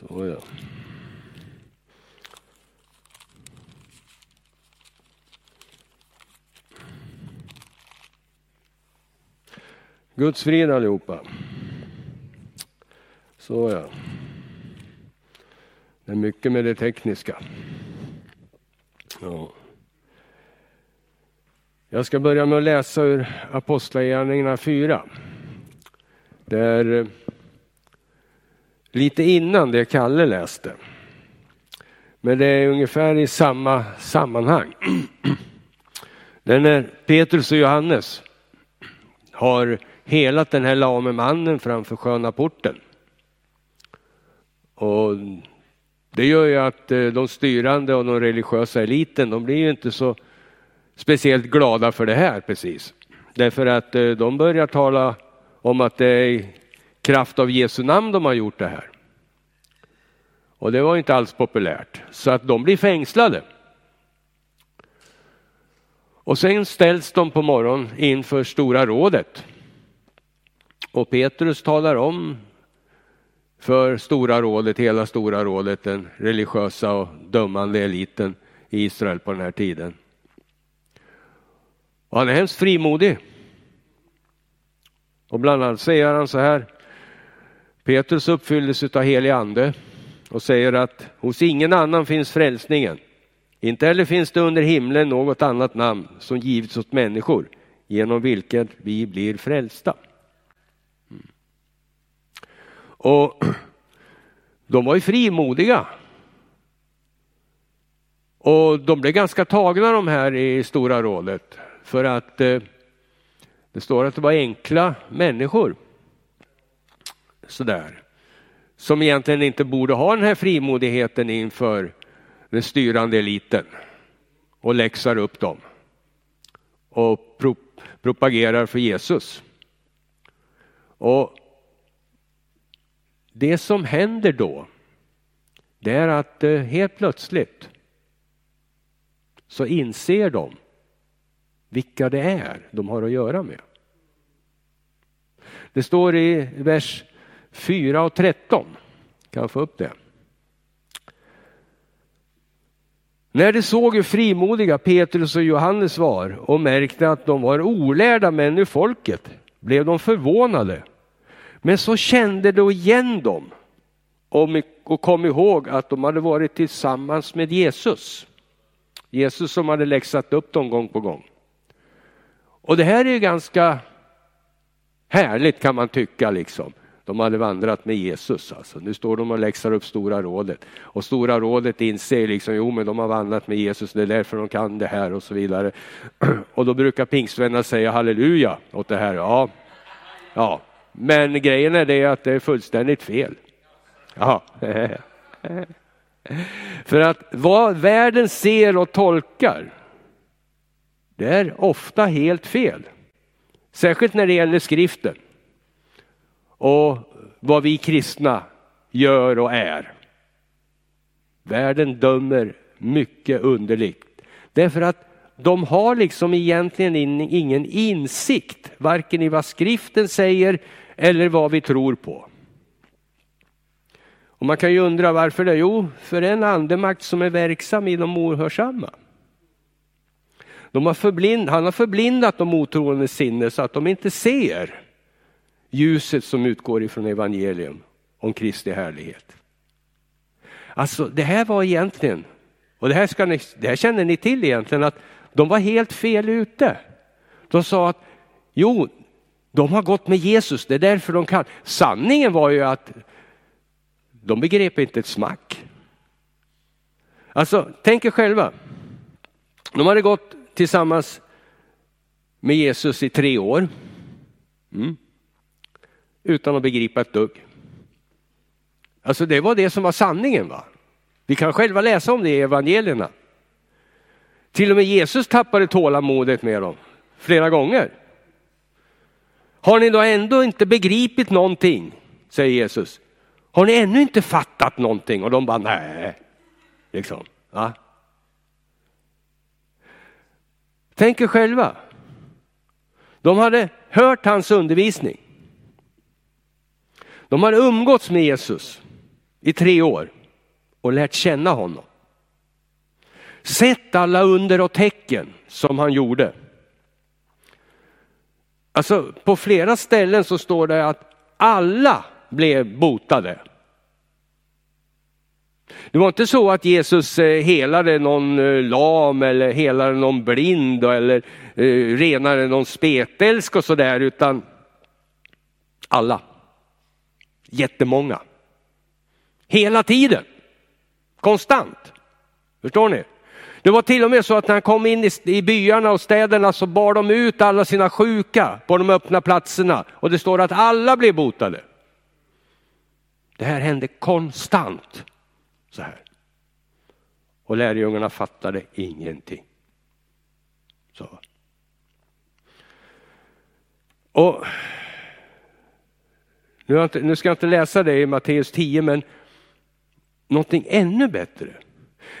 Så ja. Guds frid allihopa. Så ja. Det är mycket med det tekniska. Ja. Jag ska börja med att läsa ur Apostlagärningarna 4. Där, lite innan det Kalle läste. Men det är ungefär i samma sammanhang. Det är när Petrus och Johannes har helat den här lame mannen framför sköna porten. Och det gör ju att eh, de styrande och de religiösa eliten, de blir ju inte så speciellt glada för det här precis. Därför att eh, de börjar tala om att det är kraft av Jesu namn de har gjort det här. Och det var inte alls populärt, så att de blir fängslade. Och sen ställs de på morgonen inför Stora rådet. Och Petrus talar om för Stora rådet, hela Stora rådet, den religiösa och dömande eliten i Israel på den här tiden. Och han är hemskt frimodig. Och bland annat säger han så här. Petrus uppfylldes av helig ande och säger att hos ingen annan finns frälsningen. Inte heller finns det under himlen något annat namn som givits åt människor genom vilket vi blir frälsta. Mm. Och de var ju frimodiga. Och de blev ganska tagna de här i Stora rådet. För att eh, det står att det var enkla människor. Sådär. Som egentligen inte borde ha den här frimodigheten inför den styrande eliten. Och läxar upp dem. Och pro propagerar för Jesus. Och det som händer då, det är att eh, helt plötsligt så inser de vilka det är de har att göra med. Det står i vers 4 och 13. Kan jag få upp det? När de såg hur frimodiga Petrus och Johannes var och märkte att de var olärda män ur folket blev de förvånade. Men så kände de igen dem och kom ihåg att de hade varit tillsammans med Jesus. Jesus som hade läxat upp dem gång på gång. Och det här är ju ganska härligt kan man tycka liksom. De hade vandrat med Jesus alltså. Nu står de och läxar upp Stora rådet. Och Stora rådet inser liksom, jo men de har vandrat med Jesus, det är därför de kan det här och så vidare. Och då brukar pingstvännerna säga halleluja åt det här. Ja, ja. Men grejen är det att det är fullständigt fel. Ja. För att vad världen ser och tolkar, det är ofta helt fel. Särskilt när det gäller skriften. Och vad vi kristna gör och är. Världen dömer mycket underligt. Därför att de har liksom egentligen ingen insikt, varken i vad skriften säger eller vad vi tror på. Och man kan ju undra varför det? Jo, för en andemakt som är verksam i de ohörsamma. De har förblind, han har förblindat de otroende sinne så att de inte ser ljuset som utgår ifrån evangelium om Kristi härlighet. Alltså det här var egentligen, och det här, ska ni, det här känner ni till egentligen, att de var helt fel ute. De sa att jo, de har gått med Jesus, det är därför de kan. Sanningen var ju att de begrep inte ett smack. Alltså, tänk er själva. De hade gått tillsammans med Jesus i tre år. Mm. Utan att begripa ett dugg. Alltså det var det som var sanningen. va? Vi kan själva läsa om det i evangelierna. Till och med Jesus tappade tålamodet med dem flera gånger. Har ni då ändå inte begripit någonting? säger Jesus. Har ni ännu inte fattat någonting? Och de bara nej. Liksom. Ja. Tänk er själva. De hade hört hans undervisning. De hade umgåtts med Jesus. i tre år och lärt känna honom. Sett alla under och tecken som han gjorde. Alltså på flera ställen så står det att alla blev botade. Det var inte så att Jesus eh, helade någon eh, lam eller helade någon blind eller eh, renade någon spetälsk och sådär utan alla. Jättemånga. Hela tiden. Konstant. Förstår ni? Det var till och med så att när han kom in i byarna och städerna så bar de ut alla sina sjuka på de öppna platserna och det står att alla blev botade. Det här hände konstant. Så här. Och lärjungarna fattade ingenting. Så. Och nu, inte, nu ska jag inte läsa det i Matteus 10, men någonting ännu bättre.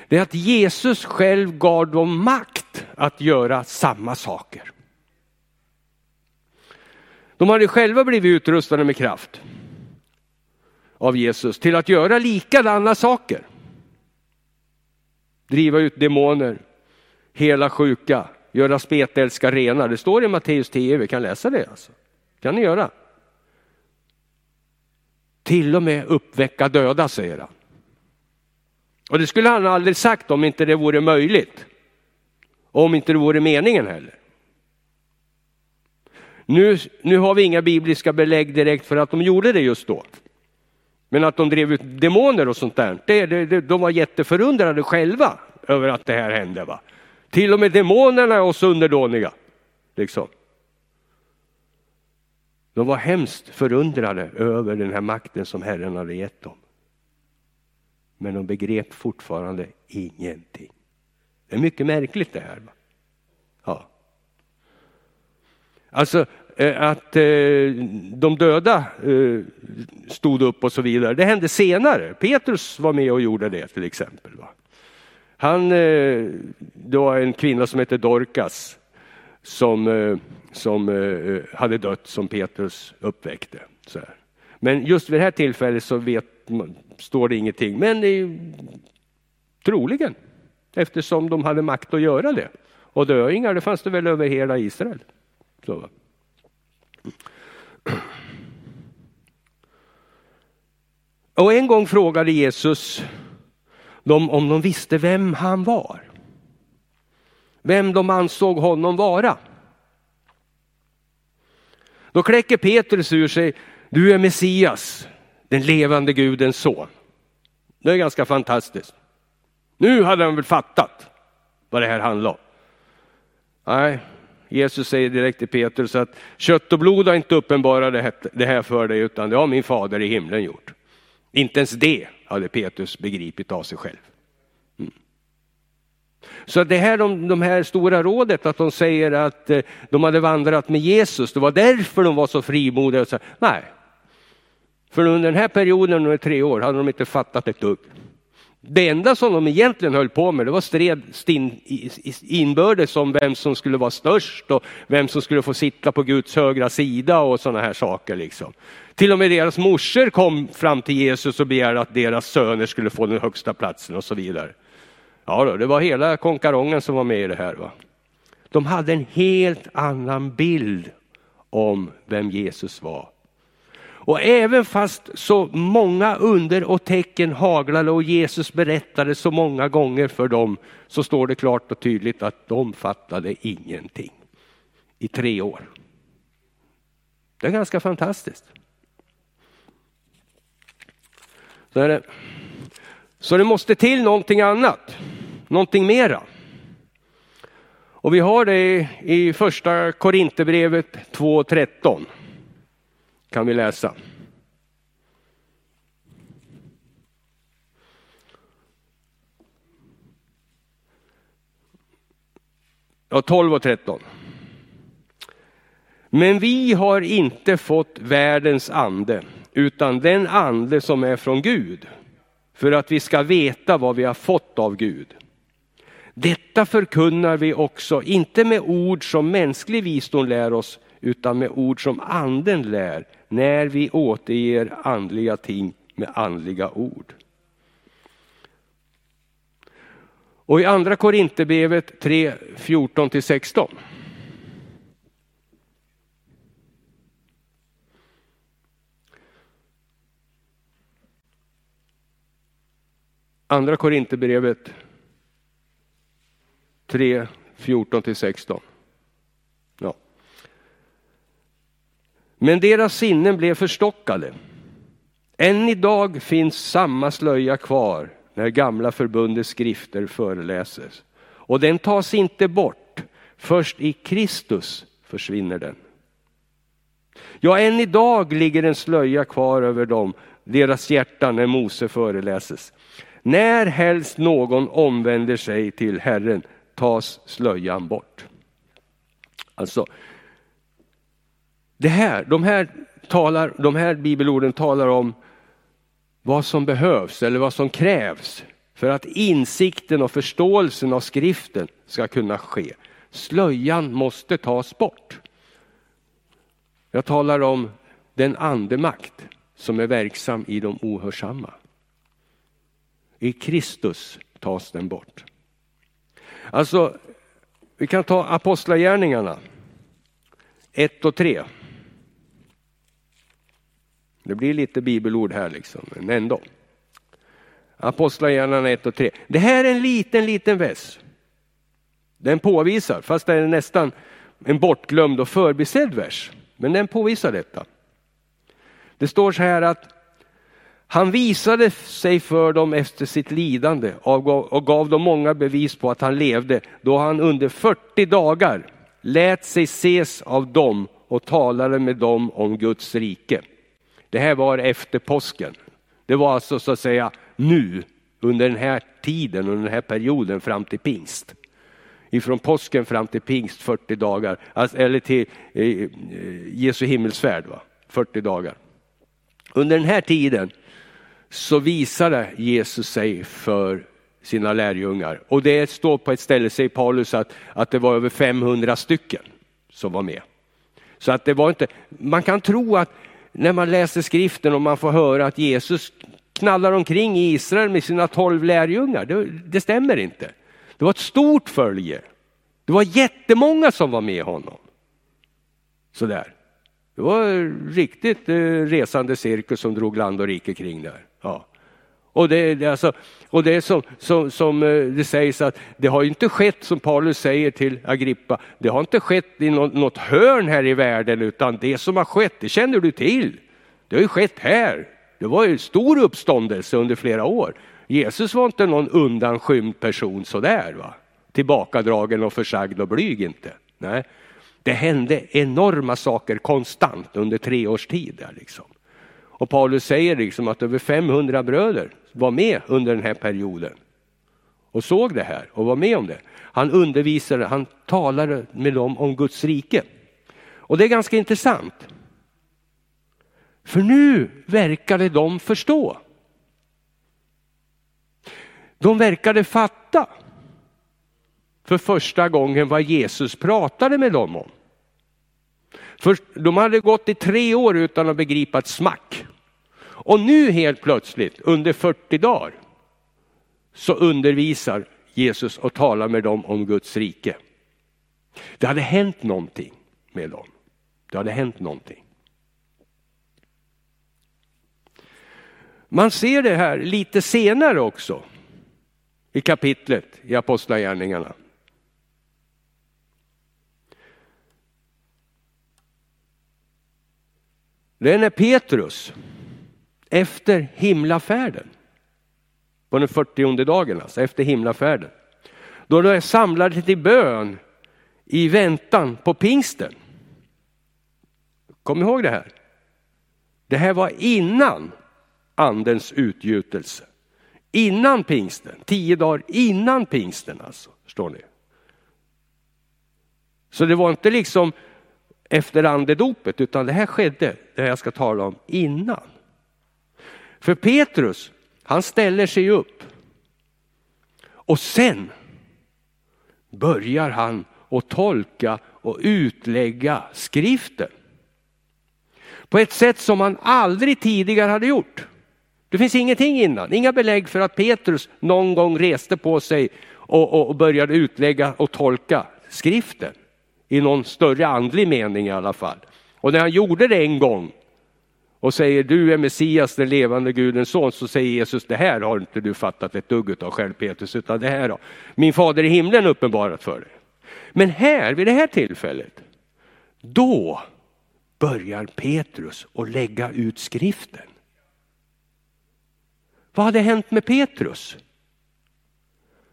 Det är att Jesus själv gav dem makt att göra samma saker. De hade själva blivit utrustade med kraft av Jesus till att göra likadana saker. Driva ut demoner, hela sjuka, göra spetälska rena. Det står i Matteus 10, vi kan läsa det. Alltså. kan ni göra. Till och med uppväcka döda, säger han. Och det skulle han aldrig sagt om inte det vore möjligt. Och om inte det vore meningen heller. Nu, nu har vi inga bibliska belägg direkt för att de gjorde det just då. Men att de drev ut demoner och sånt där, det, det, det, de var jätteförundrade själva över att det här hände. Va? Till och med demonerna är oss underdåniga. Liksom. De var hemskt förundrade över den här makten som Herren hade gett dem. Men de begrep fortfarande ingenting. Det är mycket märkligt det här. Ja. Alltså eh, att eh, de döda eh, stod upp och så vidare. Det hände senare. Petrus var med och gjorde det till exempel. Han, det var en kvinna som hette Dorcas som, eh, som eh, hade dött som Petrus uppväckte. Men just vid det här tillfället så vet, står det ingenting. Men det troligen eftersom de hade makt att göra det. Och döingar det fanns det väl över hela Israel. Så. Och en gång frågade Jesus dem om de visste vem han var. Vem de ansåg honom vara. Då kläcker Petrus ur sig, du är Messias, den levande Gudens son. Det är ganska fantastiskt. Nu hade han väl fattat vad det här handlar om. Nej, Jesus säger direkt till Petrus att kött och blod har inte uppenbarat det här för dig utan det har min fader i himlen gjort. Inte ens det hade Petrus begripit av sig själv. Så det här de, de här stora rådet att de säger att eh, de hade vandrat med Jesus, det var därför de var så frimodiga. Så, nej, för under den här perioden, under tre år, hade de inte fattat ett dugg. Det enda som de egentligen höll på med det var stred inbördes om vem som skulle vara störst och vem som skulle få sitta på Guds högra sida och sådana här saker. Liksom. Till och med deras morsor kom fram till Jesus och begärde att deras söner skulle få den högsta platsen och så vidare. Ja, då, det var hela konkarongen som var med i det här. Va? De hade en helt annan bild om vem Jesus var och även fast så många under och tecken haglade och Jesus berättade så många gånger för dem så står det klart och tydligt att de fattade ingenting i tre år. Det är ganska fantastiskt. Så, det. så det måste till någonting annat, någonting mera. Och vi har det i första Korinthierbrevet 2.13 kan vi läsa. Ja, 12 och 13. Men vi har inte fått världens ande, utan den ande som är från Gud, för att vi ska veta vad vi har fått av Gud. Detta förkunnar vi också, inte med ord som mänsklig visdom lär oss, utan med ord som anden lär, när vi återger andliga ting med andliga ord. Och i andra Korinthierbrevet 3, 14 16. Andra Korinthierbrevet 3, 14 16. Ja. Men deras sinnen blev förstockade. Än idag finns samma slöja kvar när gamla förbundets skrifter föreläses. Och den tas inte bort, först i Kristus försvinner den. Ja, än idag ligger en slöja kvar över dem, deras hjärtan när Mose föreläses. När helst någon omvänder sig till Herren tas slöjan bort. Alltså, det här, de, här talar, de här bibelorden talar om vad som behövs eller vad som krävs för att insikten och förståelsen av skriften ska kunna ske. Slöjan måste tas bort. Jag talar om den andemakt som är verksam i de ohörsamma. I Kristus tas den bort. Alltså, vi kan ta Apostlagärningarna 1 och 3. Det blir lite bibelord här liksom, men ändå. Apostlagärningarna 1 och 3. Det här är en liten, liten vers. Den påvisar, fast det är nästan en bortglömd och förbisedd vers, men den påvisar detta. Det står så här att han visade sig för dem efter sitt lidande och gav dem många bevis på att han levde då han under 40 dagar lät sig ses av dem och talade med dem om Guds rike. Det här var efter påsken. Det var alltså så att säga nu, under den här tiden, under den här perioden fram till pingst. Ifrån påsken fram till pingst 40 dagar, alltså, eller till eh, eh Jesu himmelsfärd, va? 40 dagar. Under den här tiden så visade Jesus sig för sina lärjungar. Och det står på ett ställe, säger Paulus, att, att det var över 500 stycken som var med. Så att det var inte, man kan tro att när man läser skriften och man får höra att Jesus knallar omkring i Israel med sina tolv lärjungar, det, det stämmer inte. Det var ett stort följe. Det var jättemånga som var med honom. Sådär. Det var riktigt eh, resande cirkus som drog land och rike kring där. Ja. Och det, det, alltså, och det är som, som, som eh, det sägs att det har inte skett som Paulus säger till Agrippa. Det har inte skett i något, något hörn här i världen utan det som har skett, det känner du till. Det har ju skett här. Det var ju stor uppståndelse under flera år. Jesus var inte någon undanskymd person sådär va. Tillbakadragen och försagd och blyg inte. Nej. Det hände enorma saker konstant under tre års tid. Där, liksom. Och Paulus säger liksom att över 500 bröder var med under den här perioden och såg det här och var med om det. Han undervisade, han talade med dem om Guds rike. Och det är ganska intressant. För nu verkade de förstå. De verkade fatta för första gången vad Jesus pratade med dem om. För de hade gått i tre år utan att begripa ett smack. Och nu helt plötsligt under 40 dagar så undervisar Jesus och talar med dem om Guds rike. Det hade hänt någonting med dem. Det hade hänt någonting. Man ser det här lite senare också i kapitlet i Apostlagärningarna. Det är när Petrus efter himlafärden, på den 40 dagen, alltså efter himlafärden, då de är samlade till bön i väntan på pingsten. Kom ihåg det här. Det här var innan andens utgjutelse. Innan pingsten, tio dagar innan pingsten alltså, förstår ni. Så det var inte liksom efter andedopet, utan det här skedde, det jag ska tala om, innan. För Petrus, han ställer sig upp och sen börjar han att tolka och utlägga skriften. På ett sätt som han aldrig tidigare hade gjort. Det finns ingenting innan, inga belägg för att Petrus någon gång reste på sig och, och, och började utlägga och tolka skriften. I någon större andlig mening i alla fall. Och när han gjorde det en gång och säger du är Messias, den levande Gudens son, så säger Jesus det här har inte du fattat ett dugg av själv Petrus, utan det här har min fader i himlen uppenbarat för dig. Men här, vid det här tillfället, då börjar Petrus att lägga ut skriften. Vad hade hänt med Petrus?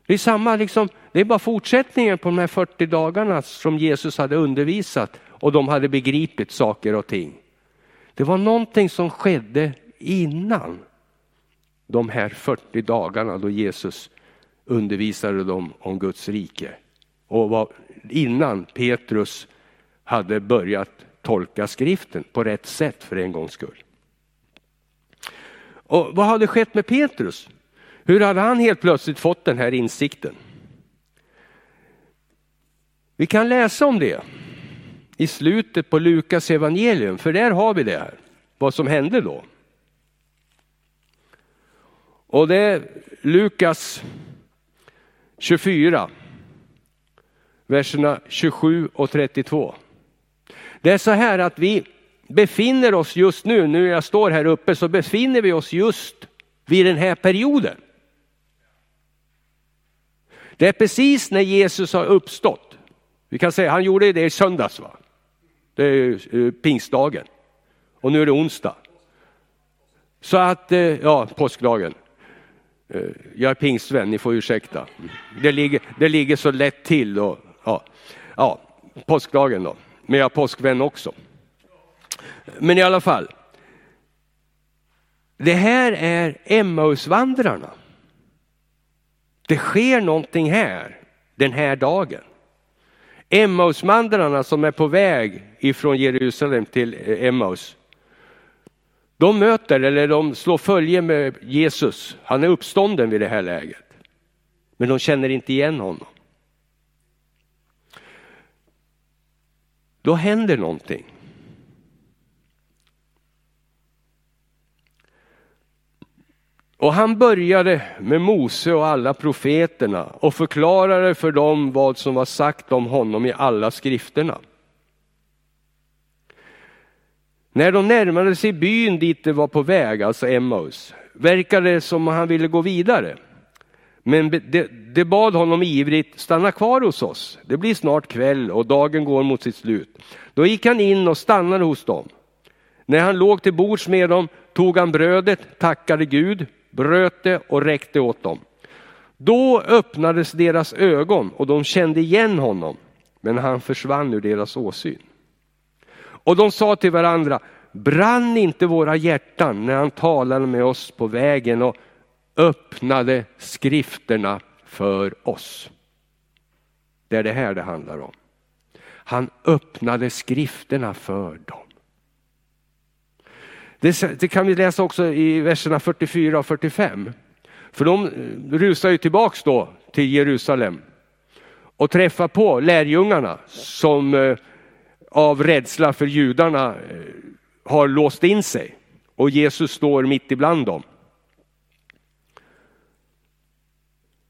Det är samma, liksom, det är bara fortsättningen på de här 40 dagarna som Jesus hade undervisat och de hade begripit saker och ting. Det var någonting som skedde innan de här 40 dagarna då Jesus undervisade dem om Guds rike. Och var innan Petrus hade börjat tolka skriften på rätt sätt för en gångs skull. Och vad hade skett med Petrus? Hur hade han helt plötsligt fått den här insikten? Vi kan läsa om det i slutet på Lukas evangelium, för där har vi det här, vad som hände då. Och det är Lukas 24, verserna 27 och 32. Det är så här att vi befinner oss just nu, nu jag står här uppe, så befinner vi oss just vid den här perioden. Det är precis när Jesus har uppstått. Vi kan säga, han gjorde det i söndags va? Det är eh, pingstdagen. Och nu är det onsdag. Så att, eh, ja, påskdagen. Eh, jag är pingstvän, ni får ursäkta. Det ligger, det ligger så lätt till. Och, ja, ja, påskdagen då. Men jag är påskvän också. Men i alla fall. Det här är Emmausvandrarna. Det sker någonting här den här dagen. Emmausvandrarna som är på väg ifrån Jerusalem till eh, Emmaus. De möter eller de slår följe med Jesus. Han är uppstånden vid det här läget. Men de känner inte igen honom. Då händer någonting. Och han började med Mose och alla profeterna och förklarade för dem vad som var sagt om honom i alla skrifterna. När de närmade sig byn dit de var på väg, alltså Emmaus, verkade det som om han ville gå vidare. Men de, de bad honom ivrigt, stanna kvar hos oss. Det blir snart kväll och dagen går mot sitt slut. Då gick han in och stannade hos dem. När han låg till bords med dem tog han brödet, tackade Gud, bröt det och räckte åt dem. Då öppnades deras ögon och de kände igen honom, men han försvann ur deras åsyn. Och de sa till varandra, brann inte våra hjärtan när han talade med oss på vägen och öppnade skrifterna för oss. Det är det här det handlar om. Han öppnade skrifterna för dem. Det, det, kan vi läsa också i verserna 44 och 45. För de eh, rusar ju tillbaks då till Jerusalem och träffar på lärjungarna som eh, av rädsla för judarna eh, har låst in sig. Och Jesus står mitt ibland dem.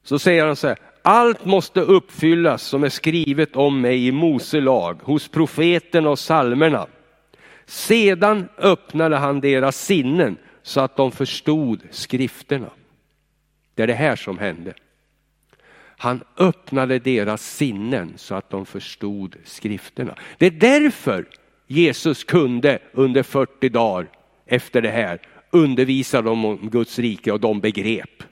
Så säger han så här, allt måste uppfyllas som är skrivet om mig i Mose lag, hos profeten och salmerna. Sedan öppnade han deras sinnen så att de förstod skrifterna. Det är det här som hände. Han öppnade deras sinnen så att de förstod skrifterna. Det är därför Jesus kunde under 40 dagar efter det här undervisa dem om Guds rike och de begrep.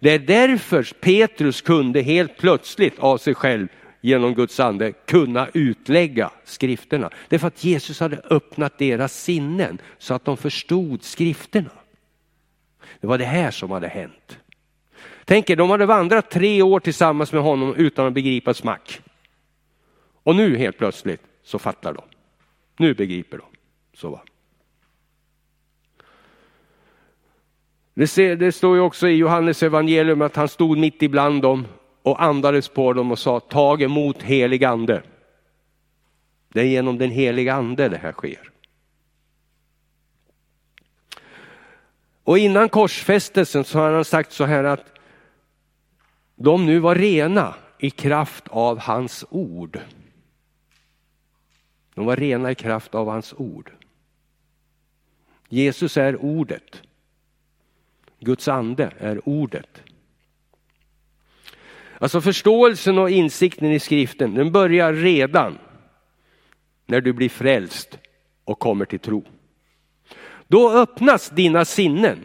Det är därför Petrus kunde helt plötsligt av sig själv genom Guds ande kunna utlägga skrifterna. Det är för att Jesus hade öppnat deras sinnen så att de förstod skrifterna. Det var det här som hade hänt. Tänk er, de hade vandrat tre år tillsammans med honom utan att begripa ett smack. Och nu helt plötsligt så fattar de. Nu begriper de. Så va. Det, ser, det står ju också i Johannes evangelium att han stod mitt ibland dem och andades på dem och sa tag emot helig ande. Det är genom den heliga ande det här sker. Och innan korsfästelsen så har han sagt så här att de nu var rena i kraft av hans ord. De var rena i kraft av hans ord. Jesus är ordet. Guds ande är ordet. Alltså förståelsen och insikten i skriften, den börjar redan när du blir frälst och kommer till tro. Då öppnas dina sinnen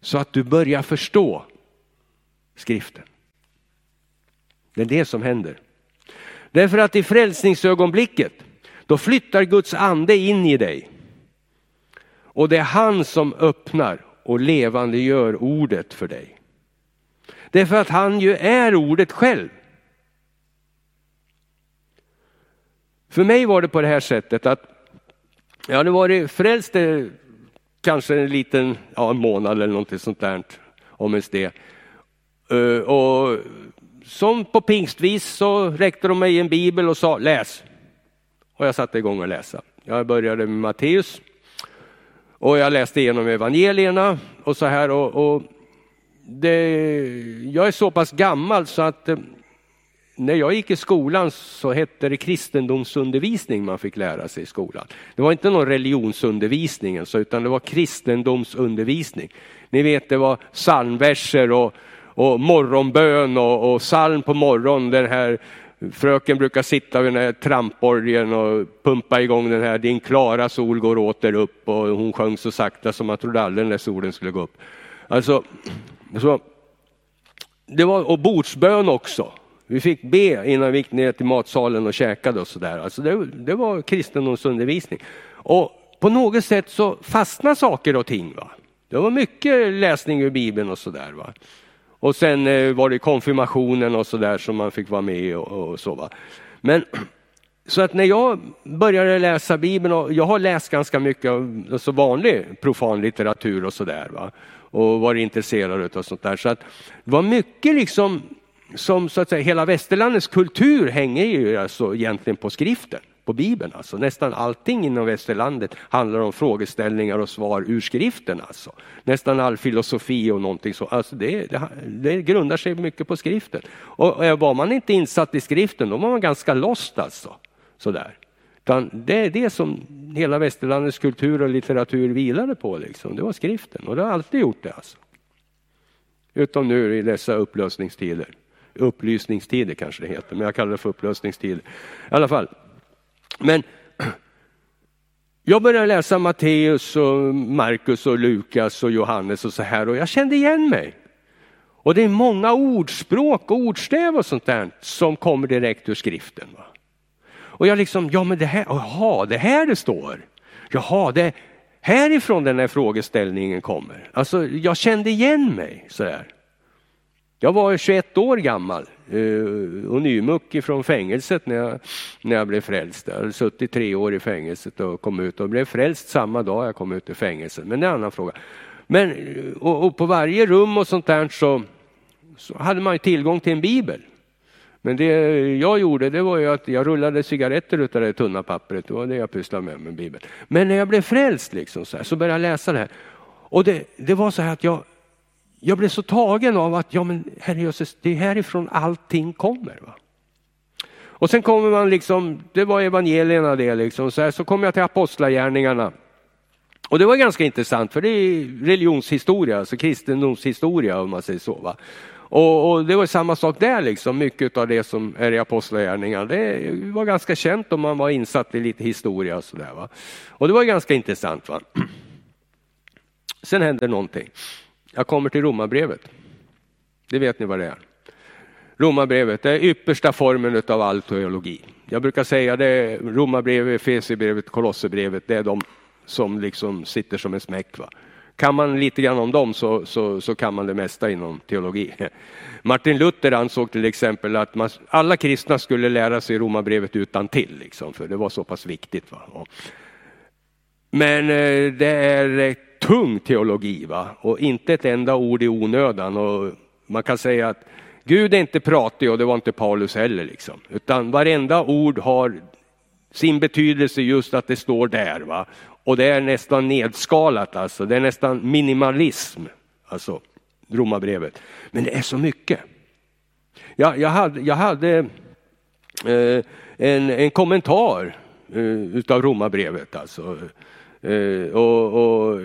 så att du börjar förstå skriften. Det är det som händer. Därför att i frälsningsögonblicket, då flyttar Guds ande in i dig. Och det är han som öppnar och levandegör ordet för dig. Därför att han ju är ordet själv. För mig var det på det här sättet att jag hade varit frälst kanske en liten ja, en månad eller någonting sånt där, om ens det. Eh, och som på pingstvis så räckte de mig en bibel och sa läs. Och jag satte igång och läsa. Jag började med Matteus och jag läste igenom evangelierna och så här. Och, och det, jag är så pass gammal så att eh, när jag gick i skolan så hette det kristendomsundervisning man fick lära sig i skolan. Det var inte någon religionsundervisning alltså, utan det var kristendomsundervisning. Ni vet det var psalmverser och, och morgonbön och, och psalm på morgonen. Den här fröken brukar sitta vid den här tramporgeln och pumpa igång den här Din klara sol går åter upp och hon sjöng så sakta som man trodde aldrig den där solen skulle gå upp. Alltså, så, det var, och bordsbön också. Vi fick be innan vi gick ner till matsalen och käkade och sådär. Alltså det, det var kristendomsundervisning. Och på något sätt så fastnade saker och ting. Va? Det var mycket läsning ur Bibeln och sådär. Va? Och sen eh, var det konfirmationen och sådär som man fick vara med och, och så. Va? Men så att när jag började läsa Bibeln, och jag har läst ganska mycket av alltså vanlig profan litteratur och sådär. Och varit intresserad av sånt där. Så att det var mycket liksom som så att säga hela västerlandets kultur hänger ju alltså egentligen på skriften, på Bibeln. Alltså. Nästan allting inom västerlandet handlar om frågeställningar och svar ur skriften. Alltså. Nästan all filosofi och någonting så. Alltså det, det, det grundar sig mycket på skriften. Och var man inte insatt i skriften, då var man ganska lost alltså. Sådär. Utan det är det som hela västerlandets kultur och litteratur vilade på. Liksom. Det var skriften och det har alltid gjort det. Alltså. Utom nu i dessa upplösningstider upplysningstider kanske det heter, men jag kallar det för upplösningstider. I alla fall. Men jag började läsa Matteus och Markus och Lukas och Johannes och så här och jag kände igen mig. Och det är många ordspråk och ordstäv och sånt där som kommer direkt ur skriften. Va? Och jag liksom, ja men det här, jaha, det här det står. Jaha, det härifrån den här frågeställningen kommer. Alltså jag kände igen mig sådär. Jag var 21 år gammal eh, och nymuck från fängelset när jag, när jag blev frälst. Jag hade suttit tre år i fängelset och kom ut och blev frälst samma dag jag kom ut ur fängelset. Men det är en annan fråga. Men, och, och på varje rum och sånt där så, så hade man tillgång till en bibel. Men det jag gjorde det var ju att jag rullade cigaretter utav det tunna pappret. Det var det jag pysslade med med bibeln. Men när jag blev frälst liksom så, här, så började jag läsa det här. Och det, det var så här att jag, jag blev så tagen av att ja, men Herre Jesus, det är härifrån allting kommer. Va? Och sen kommer man liksom, det var evangelierna det liksom, så, här, så kom jag till apostlagärningarna. Och det var ganska intressant för det är religionshistoria, alltså kristendomshistoria om man säger så. Va? Och, och, det var samma sak där liksom, mycket av det som är i apostlagärningarna. Det var ganska känt om man var insatt i lite historia och sådär. Och det var ganska intressant. Va? Sen hände någonting. Jag kommer till romabrevet. Det vet ni vad det är. Romarbrevet är yppersta formen av all teologi. Jag brukar säga det, romarbrevet, Efesierbrevet, Kolosserbrevet, det är de som liksom sitter som en smäck. Va? Kan man lite grann om dem så, så, så kan man det mesta inom teologi. Martin Luther ansåg till exempel att man, alla kristna skulle lära sig romarbrevet utan till, liksom, för det var så pass viktigt. Va? Men eh, det är eh, tung teologi va? och inte ett enda ord i onödan. Och man kan säga att Gud är inte pratig och det var inte Paulus heller. Liksom. Utan varenda ord har sin betydelse just att det står där. Va? Och det är nästan nedskalat alltså, det är nästan minimalism, alltså romabrevet. Men det är så mycket. Jag, jag hade, jag hade eh, en, en kommentar eh, utav romabrevet alltså. Eh, och, och,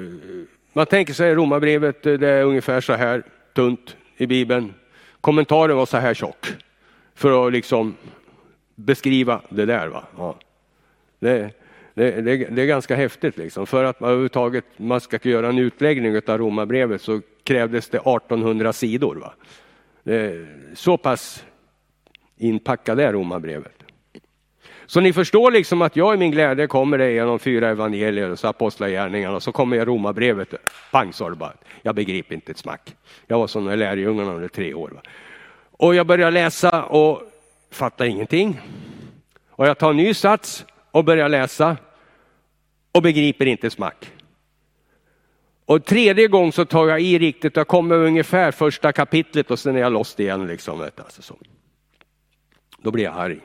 man tänker sig romabrevet, eh, det är ungefär så här tunt i Bibeln. Kommentaren var så här tjock. För att liksom beskriva det där. Va? Ja. Det, det, det, det, är ganska häftigt. Liksom. För att man överhuvudtaget man ska göra en utläggning av romabrevet så krävdes det 1800 sidor. Va? Det, så pass inpackade är romabrevet. Så ni förstår liksom att jag i min glädje kommer det genom fyra evangelier och så apostlagärningarna och så kommer jag romabrevet. Pang sa det bara. Jag begriper inte ett smack. Jag var som lärjungarna under tre år. Va? Och jag börjar läsa och fattar ingenting. Och jag tar en ny sats och börjar läsa och begriper inte smack. Och tredje gången så tar jag i riktigt, jag kommer ungefär första kapitlet och sen är jag lost igen. Liksom, alltså så. Då blir jag arg.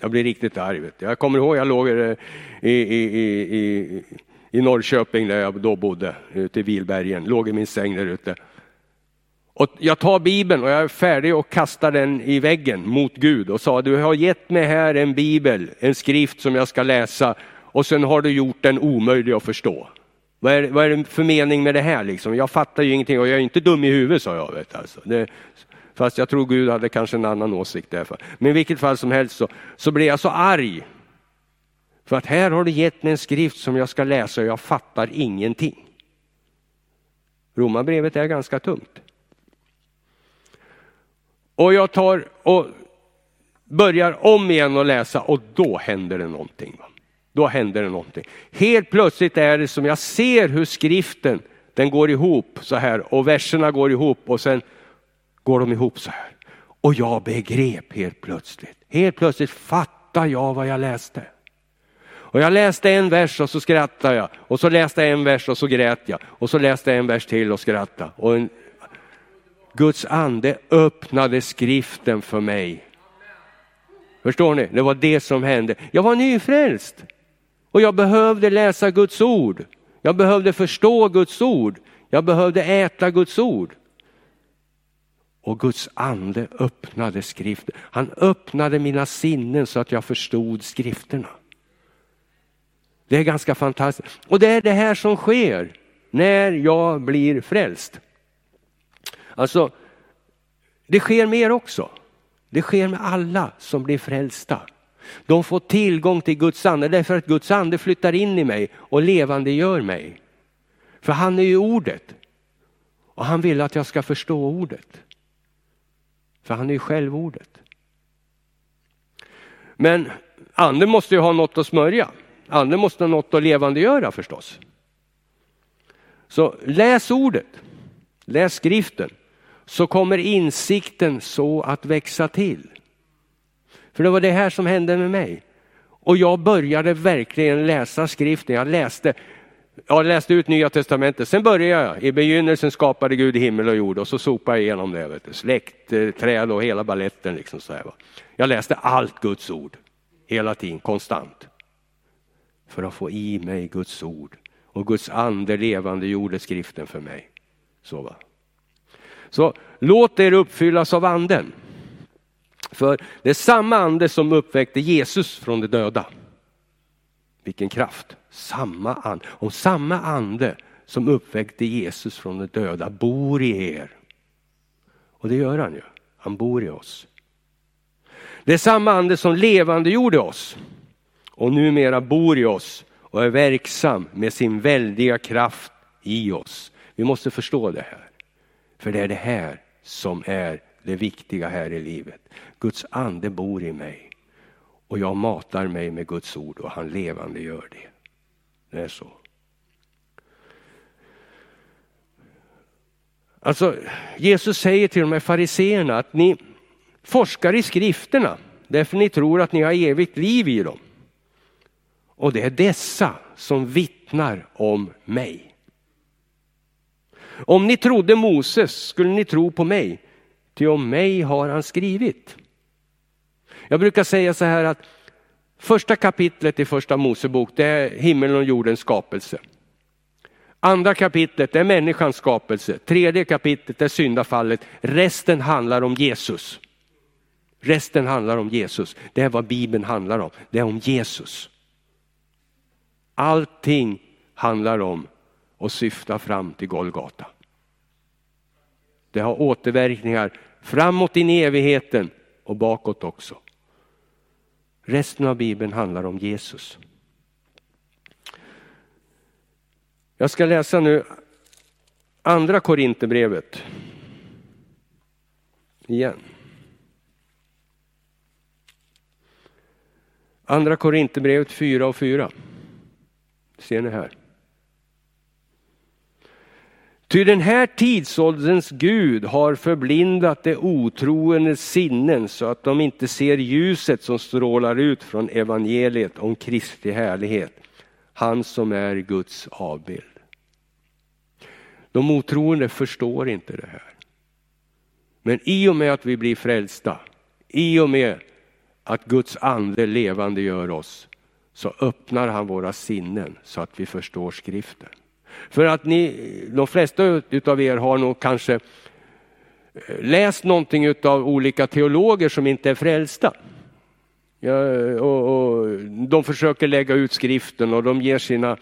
Jag blir riktigt arg. Vet. Jag kommer ihåg jag låg i, i, i, i, i Norrköping där jag då bodde, ute i Vilbergen, låg i min säng där ute. Och jag tar bibeln och jag är färdig och kastar den i väggen mot Gud och sa du har gett mig här en bibel, en skrift som jag ska läsa och sen har du gjort den omöjlig att förstå. Vad är, vad är det för mening med det här liksom? Jag fattar ju ingenting och jag är inte dum i huvudet sa jag. Vet, alltså. det, fast jag tror Gud hade kanske en annan åsikt därför. Men i vilket fall som helst så, så blev jag så arg. För att här har du gett mig en skrift som jag ska läsa och jag fattar ingenting. Romarbrevet är ganska tungt. Och jag tar och börjar om igen att läsa och då händer det någonting. Då händer det någonting. Helt plötsligt är det som jag ser hur skriften den går ihop så här och verserna går ihop och sen går de ihop så här. Och jag begrep helt plötsligt. Helt plötsligt fattar jag vad jag läste. Och jag läste en vers och så skrattade jag. Och så läste jag en vers och så grät jag. Och så läste jag en vers till och skrattade. Och en, Guds ande öppnade skriften för mig. Förstår ni? Det var det som hände. Jag var nyfrälst och jag behövde läsa Guds ord. Jag behövde förstå Guds ord. Jag behövde äta Guds ord. Och Guds ande öppnade skriften. Han öppnade mina sinnen så att jag förstod skrifterna. Det är ganska fantastiskt. Och det är det här som sker när jag blir frälst. Alltså, det sker med er också. Det sker med alla som blir frälsta. De får tillgång till Guds ande därför att Guds ande flyttar in i mig och levande gör mig. För han är ju ordet. Och han vill att jag ska förstå ordet. För han är ju själv ordet. Men anden måste ju ha något att smörja. Anden måste ha något att levandegöra förstås. Så läs ordet. Läs skriften så kommer insikten så att växa till. För det var det här som hände med mig. Och jag började verkligen läsa skriften. Jag läste, jag läste ut Nya Testamentet. Sen började jag. I begynnelsen skapade Gud himmel och jord och så sopade jag igenom det. Vet du. Släkt, eh, träd och hela balletten. Liksom så här, va. Jag läste allt Guds ord. Hela tiden, konstant. För att få i mig Guds ord. Och Guds ande levande gjorde skriften för mig. Så va. Så låt er uppfyllas av anden. För det är samma ande som uppväckte Jesus från de döda. Vilken kraft! Samma ande. Om samma ande som uppväckte Jesus från de döda bor i er. Och det gör han ju. Han bor i oss. Det är samma ande som levande gjorde oss och numera bor i oss och är verksam med sin väldiga kraft i oss. Vi måste förstå det här. För det är det här som är det viktiga här i livet. Guds ande bor i mig och jag matar mig med Guds ord och han levande gör det. Det är så. Alltså, Jesus säger till de här fariseerna att ni forskar i skrifterna därför ni tror att ni har evigt liv i dem. Och det är dessa som vittnar om mig. Om ni trodde Moses skulle ni tro på mig, ty om mig har han skrivit. Jag brukar säga så här att Första kapitlet i första Mosebok det är himmeln och jordens skapelse. Andra kapitlet är människans skapelse. Tredje kapitlet är syndafallet. Resten handlar om Jesus. Resten handlar om Jesus. Det är vad Bibeln handlar om. Det är om Jesus. Allting handlar om och syftar fram till Golgata. Det har återverkningar framåt in i evigheten och bakåt också. Resten av Bibeln handlar om Jesus. Jag ska läsa nu andra Korinthierbrevet. Igen. Andra Korinthierbrevet 4 och 4. Ser ni här. Ty den här tidsålderns Gud har förblindat de otroendes sinnen så att de inte ser ljuset som strålar ut från evangeliet om Kristi härlighet, han som är Guds avbild. De otroende förstår inte det här. Men i och med att vi blir frälsta, i och med att Guds ande levande gör oss, så öppnar han våra sinnen så att vi förstår skriften. För att ni, de flesta av er har nog kanske eh, läst någonting av olika teologer som inte är frälsta. Ja, och, och, de försöker lägga ut skriften och de ger sina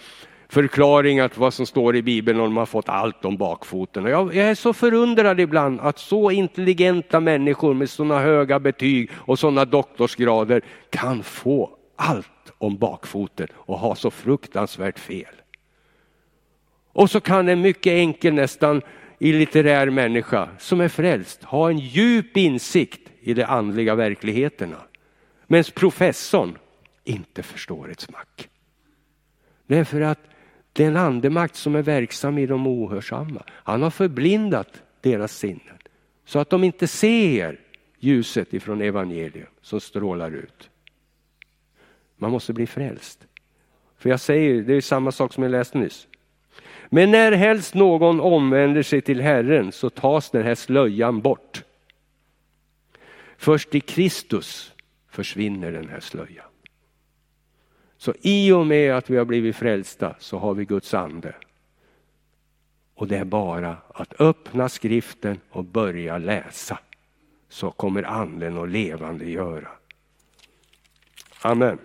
förklaringar till vad som står i Bibeln och de har fått allt om bakfoten. Och jag, jag är så förundrad ibland att så intelligenta människor med sådana höga betyg och sådana doktorsgrader kan få allt om bakfoten och ha så fruktansvärt fel. Och så kan en mycket enkel, nästan illitterär människa som är frälst ha en djup insikt i de andliga verkligheterna. Medan professorn inte förstår ett smack. Därför att den andemakt som är verksam i de ohörsamma, han har förblindat deras sinnen så att de inte ser ljuset ifrån evangelium som strålar ut. Man måste bli frälst. För jag säger, det är samma sak som jag läste nyss. Men när helst någon omvänder sig till Herren så tas den här slöjan bort. Först i Kristus försvinner den här slöjan. Så i och med att vi har blivit frälsta så har vi Guds ande. Och det är bara att öppna skriften och börja läsa. Så kommer anden att levande göra. Amen.